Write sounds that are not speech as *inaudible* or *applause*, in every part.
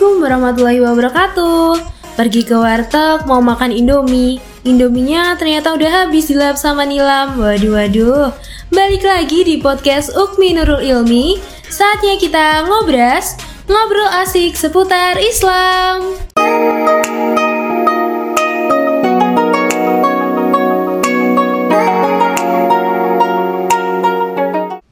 Assalamualaikum warahmatullahi wabarakatuh. Pergi ke warteg mau makan Indomie. Indominya ternyata udah habis dilap sama Nilam. Waduh waduh. Balik lagi di podcast Ukmi Nurul Ilmi. Saatnya kita ngobras, ngobrol asik seputar Islam.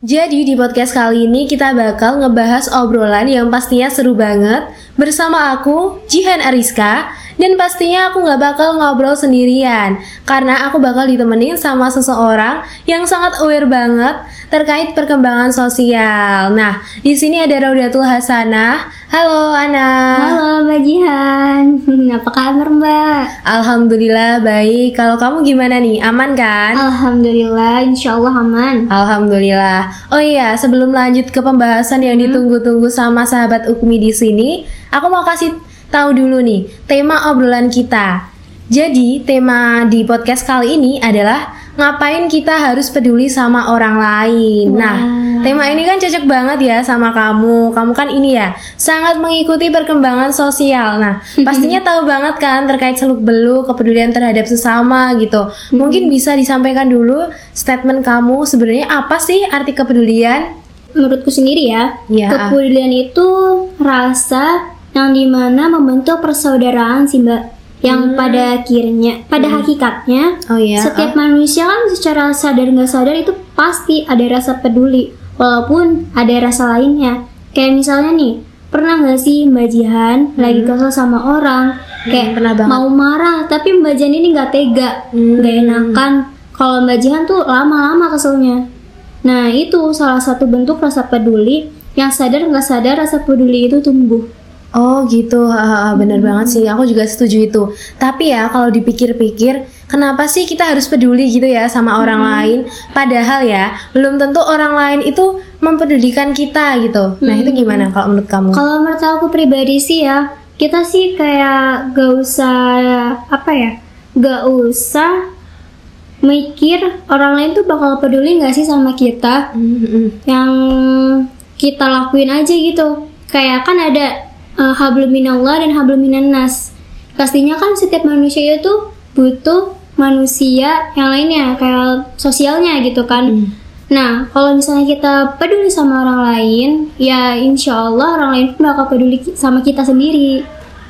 Jadi di podcast kali ini kita bakal ngebahas obrolan yang pastinya seru banget bersama aku Jihan Ariska dan pastinya aku nggak bakal ngobrol sendirian karena aku bakal ditemenin sama seseorang yang sangat aware banget terkait perkembangan sosial. Nah, di sini ada Raudatul Hasanah. Halo Ana. Halo Mbak Jihan, *laughs* apa kabar Mbak? Alhamdulillah baik. Kalau kamu gimana nih? Aman kan? Alhamdulillah, insya Allah aman. Alhamdulillah. Oh iya, sebelum lanjut ke pembahasan yang ditunggu-tunggu sama sahabat Ukmi di sini, aku mau kasih tahu dulu nih tema obrolan kita. Jadi, tema di podcast kali ini adalah ngapain kita harus peduli sama orang lain. Nah, tema ini kan cocok banget ya sama kamu. Kamu kan ini ya, sangat mengikuti perkembangan sosial. Nah, *laughs* pastinya tahu banget kan terkait seluk-beluk kepedulian terhadap sesama gitu. Mungkin bisa disampaikan dulu statement kamu sebenarnya apa sih arti kepedulian? Menurutku sendiri ya, Ya. kepedulian itu rasa yang di mana membentuk persaudaraan sih Mbak. Yang pada akhirnya, pada hakikatnya, Oh iya. setiap manusia kan secara sadar nggak sadar itu pasti ada rasa peduli, walaupun ada rasa lainnya. Kayak misalnya nih, pernah nggak sih Mbak Jihan lagi kesel sama orang, kayak pernah banget. mau marah, tapi Mbak Jihan ini nggak tega, Hmm. nggak enakan. Kalau Mbak Jihan tuh lama-lama keselnya. Nah itu salah satu bentuk rasa peduli yang sadar nggak sadar rasa peduli itu tumbuh. Oh gitu, bener banget sih. Aku juga setuju itu. Tapi ya kalau dipikir-pikir, kenapa sih kita harus peduli gitu ya sama orang lain? Padahal ya belum tentu orang lain itu mempedulikan kita gitu. Nah itu gimana kalau menurut kamu? Kalau menurut aku pribadi sih ya, kita sih kayak gak usah apa ya, gak usah mikir orang lain tuh bakal peduli gak sih sama kita Mm-mm. yang kita lakuin aja gitu. Kayak kan ada uh, hablum minallah dan hablum minannas. Pastinya kan setiap manusia itu butuh manusia yang lainnya kayak sosialnya gitu kan. Nah, kalau misalnya kita peduli sama orang lain, ya insya Allah orang lain pun bakal peduli sama kita sendiri.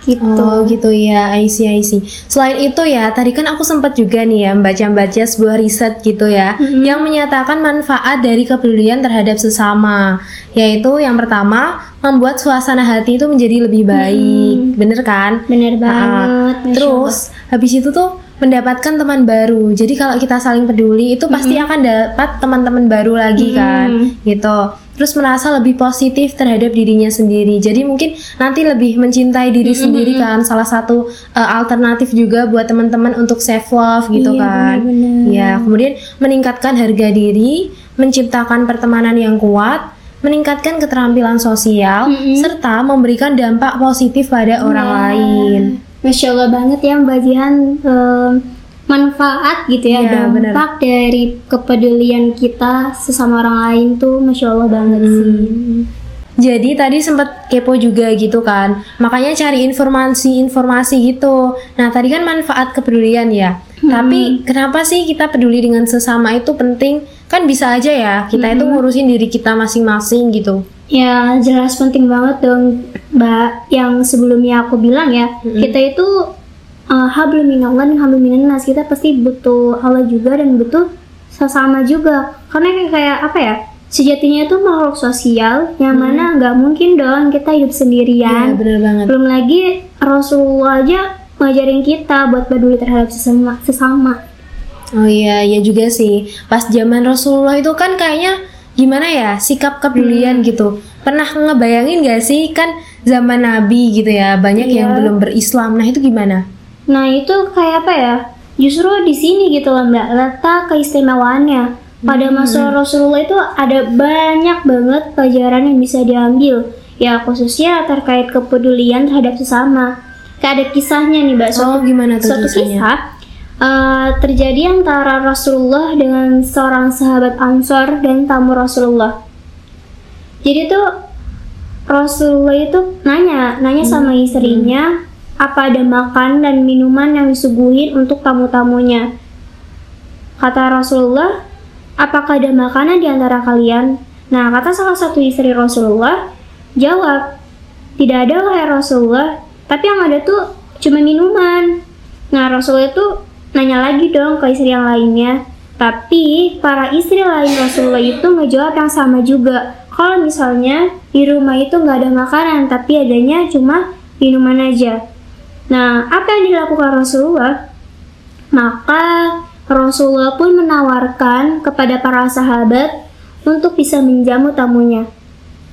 Gitu. Oh gitu ya, I see, I see. Selain itu ya, tadi kan aku sempat juga nih ya membaca-baca sebuah riset gitu ya, yang menyatakan manfaat dari kepedulian terhadap sesama, yaitu yang pertama membuat suasana hati itu menjadi lebih baik, bener kan? Bener Nah, banget. Masya terus habis itu tuh mendapatkan teman baru. Jadi kalau kita saling peduli itu pasti akan dapat teman-teman baru lagi kan, gitu. Terus merasa lebih positif terhadap dirinya sendiri. Jadi mungkin nanti lebih mencintai diri sendiri kan. Salah satu uh, alternatif juga buat teman-teman untuk self love gitu Iya, kan. benar-benar. Ya, kemudian meningkatkan harga diri, menciptakan pertemanan yang kuat, meningkatkan keterampilan sosial, serta memberikan dampak positif pada orang lain. Masya Allah banget ya Mbak Jihan manfaat gitu ya bener. dampak dari kepedulian kita sesama orang lain tuh Masya Allah banget Hmm. sih. Jadi tadi sempat kepo juga gitu kan, makanya cari informasi-informasi gitu. Nah tadi kan manfaat kepedulian ya. Tapi kenapa sih kita peduli dengan sesama itu penting? Kan bisa aja ya kita itu ngurusin diri kita masing-masing gitu. Ya jelas penting banget dong Mbak yang sebelumnya aku bilang ya kita itu uh, hablum minallah dan hablum minannas kita pasti butuh Allah juga dan butuh sesama juga karena kayak, kayak apa ya sejatinya itu makhluk sosial yang mana nggak mungkin dong kita hidup Iya sendirian bener banget. belum lagi Rasulullah aja ngajarin kita buat peduli terhadap sesama sesama Oh iya, iya juga sih. Pas zaman Rasulullah itu kan kayaknya gimana ya sikap kepedulian gitu. Pernah ngebayangin gak sih kan zaman Nabi gitu ya banyak yang belum berislam. Nah itu gimana? Nah itu kayak apa ya? Justru di sini gitu loh mbak letak keistimewaannya. Pada masa Rasulullah itu ada banyak banget pelajaran yang bisa diambil. Ya khususnya terkait kepedulian terhadap sesama. Kayak ada kisahnya nih mbak. Oh gimana tuh suatu kisahnya? kisah eh, terjadi antara Rasulullah dengan seorang sahabat Ansor dan tamu Rasulullah. Jadi tuh Rasulullah itu nanya, nanya sama istrinya apa ada makan dan minuman yang disuguhin untuk tamu-tamunya. Kata Rasulullah, apakah ada makanan di antara kalian? Nah, kata salah satu istri Rasulullah, jawab, tidak ada wahai Rasulullah, tapi yang ada tuh cuma minuman. Nah, Rasulullah itu nanya lagi dong ke istri yang lainnya. Tapi para istri lain Rasulullah itu ngejawab yang sama juga. Kalau misalnya di rumah itu nggak ada makanan, tapi adanya cuma minuman aja. Nah, apa yang dilakukan Rasulullah? Maka Rasulullah pun menawarkan kepada para sahabat untuk bisa menjamu tamunya.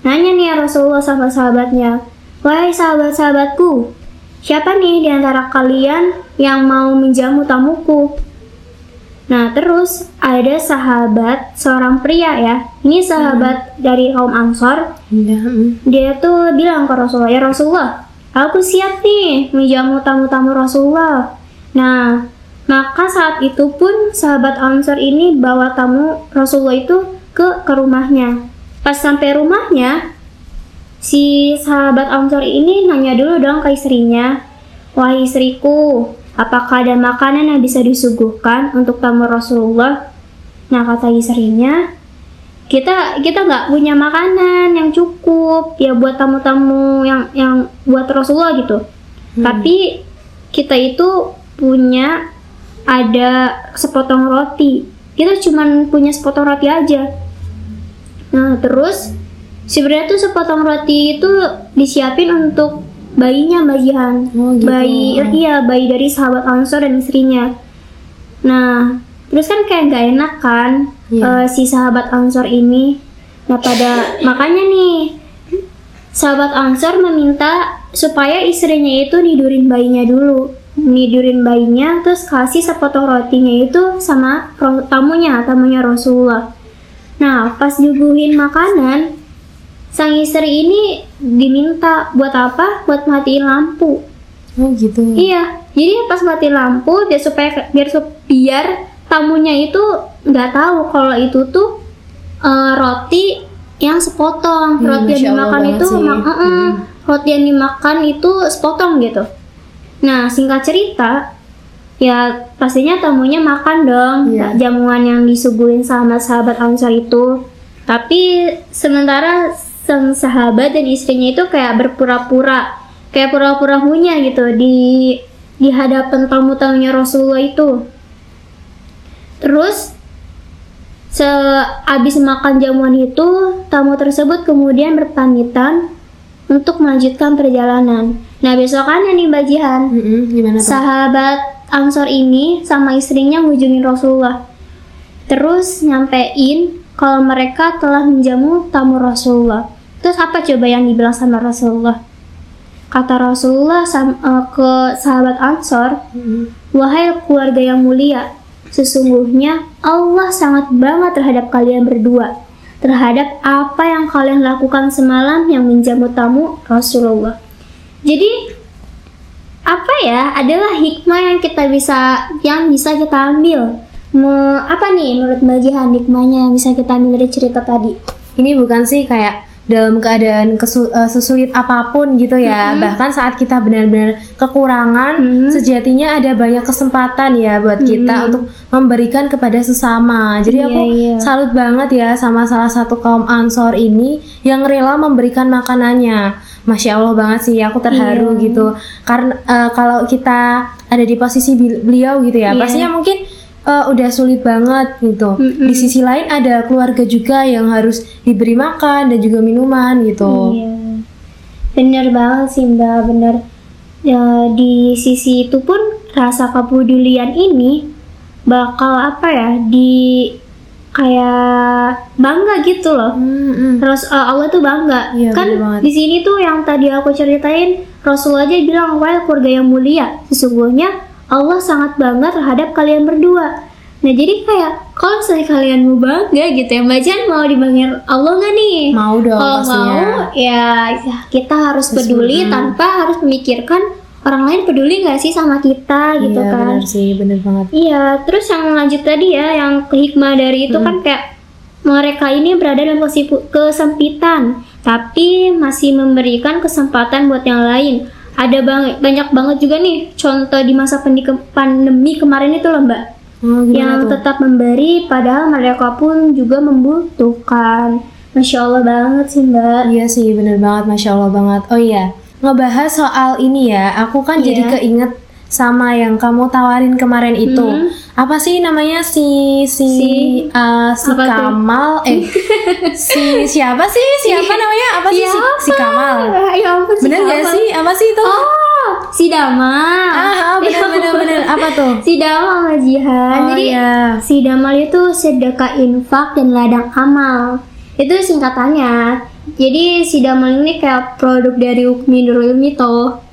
Nanya nih ya Rasulullah sama sahabatnya, Wahai sahabat-sahabatku, siapa nih di antara kalian yang mau menjamu tamuku? Nah, terus ada sahabat seorang pria ya. Ini sahabat dari kaum Ansor. Iya, mm. Dia tuh bilang ke Rasulullah, "Ya Rasulullah, aku siap nih menjamu tamu-tamu Rasulullah." Nah, maka saat itu pun sahabat Ansor ini bawa tamu Rasulullah itu ke ke rumahnya. Pas sampai rumahnya, si sahabat Ansor ini nanya dulu dong ke istrinya, "Wahai istriku, apakah ada makanan yang bisa disuguhkan untuk tamu Rasulullah?" Nah, kata istrinya, kita kita nggak punya makanan yang cukup ya buat tamu-tamu yang yang buat Rasulullah gitu. Tapi kita itu punya ada sepotong roti. Kita cuman punya sepotong roti aja. Nah, terus sebenarnya tuh sepotong roti itu disiapin untuk bayinya Mbak Jihan. Oh, gitu. Bayi iya, bayi dari sahabat Ansor dan istrinya. Nah, terus kan kayak nggak enak kan Iya. eh, si sahabat Ansor ini. Nah, pada makanya nih sahabat Ansor meminta supaya istrinya itu nidurin bayinya dulu. Nidurin bayinya terus kasih sepotong rotinya itu sama tamunya, tamunya Rasulullah. Nah, pas nyuguhin makanan, sang istri ini diminta buat apa? Buat matiin lampu. Oh gitu. Iya, jadi pas mati lampu biar supaya biar biar tamunya itu nggak tahu kalau itu tuh eh, roti yang sepotong. Hmm, roti yang dimakan itu mak- eh, eh, roti yang dimakan itu sepotong gitu. Nah, singkat cerita, ya pastinya tamunya makan dong Iya. jamuan yang disuguhin sama sahabat Ansar itu. Tapi sementara sang sahabat dan istrinya itu kayak berpura-pura, kayak pura-pura punya gitu di di hadapan tamu-tamunya Rasulullah itu. Terus sehabis makan jamuan itu, tamu tersebut kemudian berpamitan untuk melanjutkan perjalanan. Nah, besokannya nih Mbak Jihan, gimana Pak? sahabat Ansor ini sama istrinya ngunjungin Rasulullah. Terus nyampein kalau mereka telah menjamu tamu Rasulullah. Terus apa coba yang dibilang sama Rasulullah? Kata Rasulullah eh, ke sahabat Ansor, Mm-mm. Wahai keluarga yang mulia, sesungguhnya Allah sangat bangga terhadap kalian berdua, terhadap apa yang kalian lakukan semalam yang menjamu tamu Rasulullah. Jadi apa ya adalah hikmah yang kita bisa yang bisa kita ambil. Me- apa nih menurut Mbak Jihan hikmahnya yang bisa kita ambil dari cerita tadi? Ini bukan sih kayak dalam keadaan kesu- eh, sesulit apa pun gitu ya. Bahkan saat kita benar-benar kekurangan, Mhm. sejatinya ada banyak kesempatan ya buat kita untuk memberikan kepada sesama. Jadi Iya, aku iya. salut banget ya sama salah satu kaum Ansor ini yang rela memberikan makanannya. Masya Allah banget sih, aku terharu Iya. gitu. Karena eh, kalau kita ada di posisi beliau gitu ya, Iya. pastinya mungkin eh, udah sulit banget gitu. Mm-mm. Di sisi lain ada keluarga juga yang harus diberi makan dan juga minuman gitu. Iya, bener banget sih mbak, bener. Ya, di sisi itu pun rasa kepedulian ini bakal apa ya di kayak bangga gitu loh. Mm-mm. Terus uh, Allah tuh bangga. Iya, kan di sini tuh yang tadi aku ceritain Rasul aja bilang wahai keluarga yang mulia, sesungguhnya Allah sangat bangga terhadap kalian berdua. Nah jadi kayak kalau misalnya kalian mau bangga gitu ya Mbak Jan mau dibanggain Allah nggak nih? Mau dong Kalau mau ya, ya kita harus peduli tanpa harus memikirkan orang lain peduli nggak sih sama kita gitu iya, kan? benar sih, benar banget. Iya, terus yang lanjut tadi ya, yang hikmah dari itu kan kayak mereka ini berada dalam kesempitan, tapi masih memberikan kesempatan buat yang lain. Ada bang- banyak banget juga nih contoh di masa pandemi kemarin itu loh mbak, gimana yang tuh? tetap memberi padahal mereka pun juga membutuhkan. Masya Allah banget sih mbak. Iya sih, bener banget, masya Allah banget. Oh iya, ngebahas soal ini ya, aku kan jadi Iya. keinget sama yang kamu tawarin kemarin itu. Hmm. Apa sih namanya si si Si- uh, si apa tuh? Kamal? Eh, si siapa sih? Siapa namanya? Apa sih si, si Kamal? Ya ampun, si Bener gak Kamal. sih? Apa sih itu? Oh, si Damal. Ah, bener bener bener. Apa tuh? Si Damal sama Jihan. Oh Jadi iya. si Damal itu sedekah infak dan ladang amal. Itu singkatannya. Jadi si Damal ini kayak produk dari Ukmi Nurul Ilmi toh.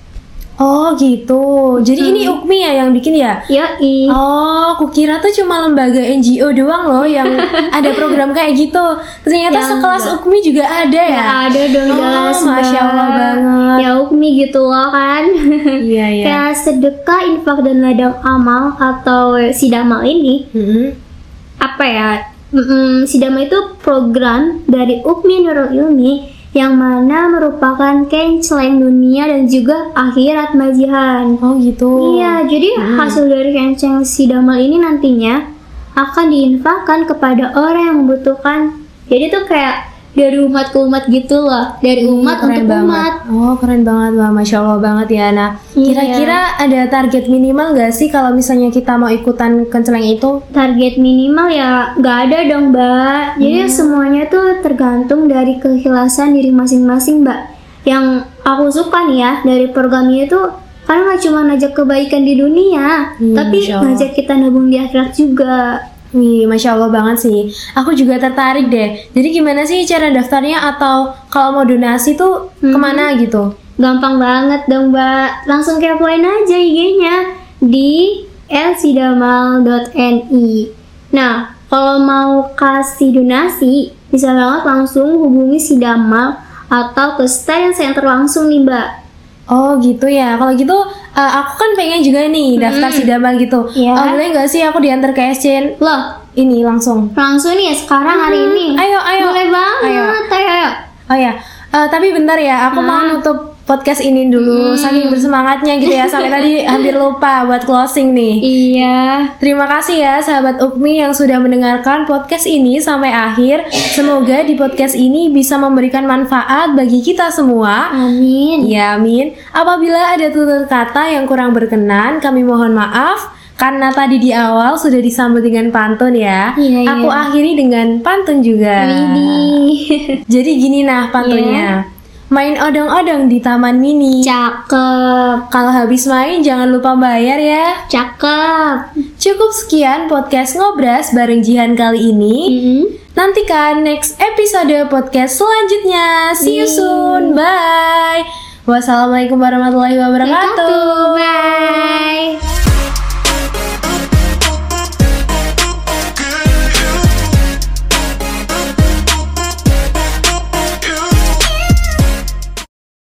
Oh gitu. Jadi ini Ukmi ya yang bikin ya? Yoi. Oh, kukira tuh cuma lembaga NGO doang loh yang *laughs* ada program kayak gitu. Ternyata Yang sekelas enggak. Ukmi juga ada ya? Ya ada dong Oh, jelas Masya Allah banget. Ya Ukmi gitu loh kan. *laughs* Iya iya. Kayak sedekah infak dan ladang amal atau si Damal ini Mm-mm. apa ya mm, Sidama itu program dari Ukmi Nurul Ilmi yang mana merupakan kenceleng dunia dan juga akhirat majihan. Oh gitu. Iya, jadi hasil dari kenceng Sidama ini nantinya akan diinfakkan kepada orang yang membutuhkan. Jadi tuh kayak dari umat ke umat gitu loh, dari umat keren untuk banget. umat. Oh keren banget wah masya Allah banget ya. Nah Iya. kira-kira ada target minimal gak sih kalau misalnya kita mau ikutan kenceleng itu? target minimal ya nggak ada dong mbak jadi semuanya tuh tergantung dari keikhlasan diri masing-masing mbak yang aku suka nih ya dari program ini tuh karena nggak cuma ngajak kebaikan di dunia Iya, tapi ngajak kita nabung di akhirat juga Wih, masya Allah banget sih. Aku juga tertarik deh. Jadi gimana sih cara daftarnya atau kalau mau donasi tuh Hmm. ke mana gitu? gampang banget dong mbak langsung kepoin aja IG-nya di elsidamal.ni nah kalau mau kasih donasi bisa banget langsung hubungi si Damal atau ke stand center langsung nih mbak Oh gitu ya. Kalau gitu eh, aku kan pengen juga nih daftar sidamal gitu. Iya. Oh, boleh nggak sih aku diantar ke SCN loh ini langsung? langsung nih ya sekarang hari ini Ayo ayo. boleh banget Ayo. ayo, ayo. Oh ya. Eh, tapi bentar ya. Aku mau nutup podcast ini dulu. Saking bersemangatnya gitu ya. Sampai tadi *laughs* hampir lupa buat closing nih. iya Terima kasih ya sahabat Ukmi yang sudah mendengarkan podcast ini sampai akhir. Semoga di podcast ini bisa memberikan manfaat bagi kita semua. amin Ya amin. Apabila ada tutur kata yang kurang berkenan, kami mohon maaf. Karena tadi di awal sudah disambut dengan pantun ya. Iya, Aku iya. akhiri dengan pantun juga. Jadi gini nah pantunnya. Main odong-odong di taman mini. cakep Kalau habis main jangan lupa bayar ya. cakep Cukup sekian podcast ngobras bareng Jihan kali ini. Mm-mm. Nantikan next episode podcast selanjutnya. See you soon. Bye. Wassalamualaikum warahmatullahi wabarakatuh. Bye.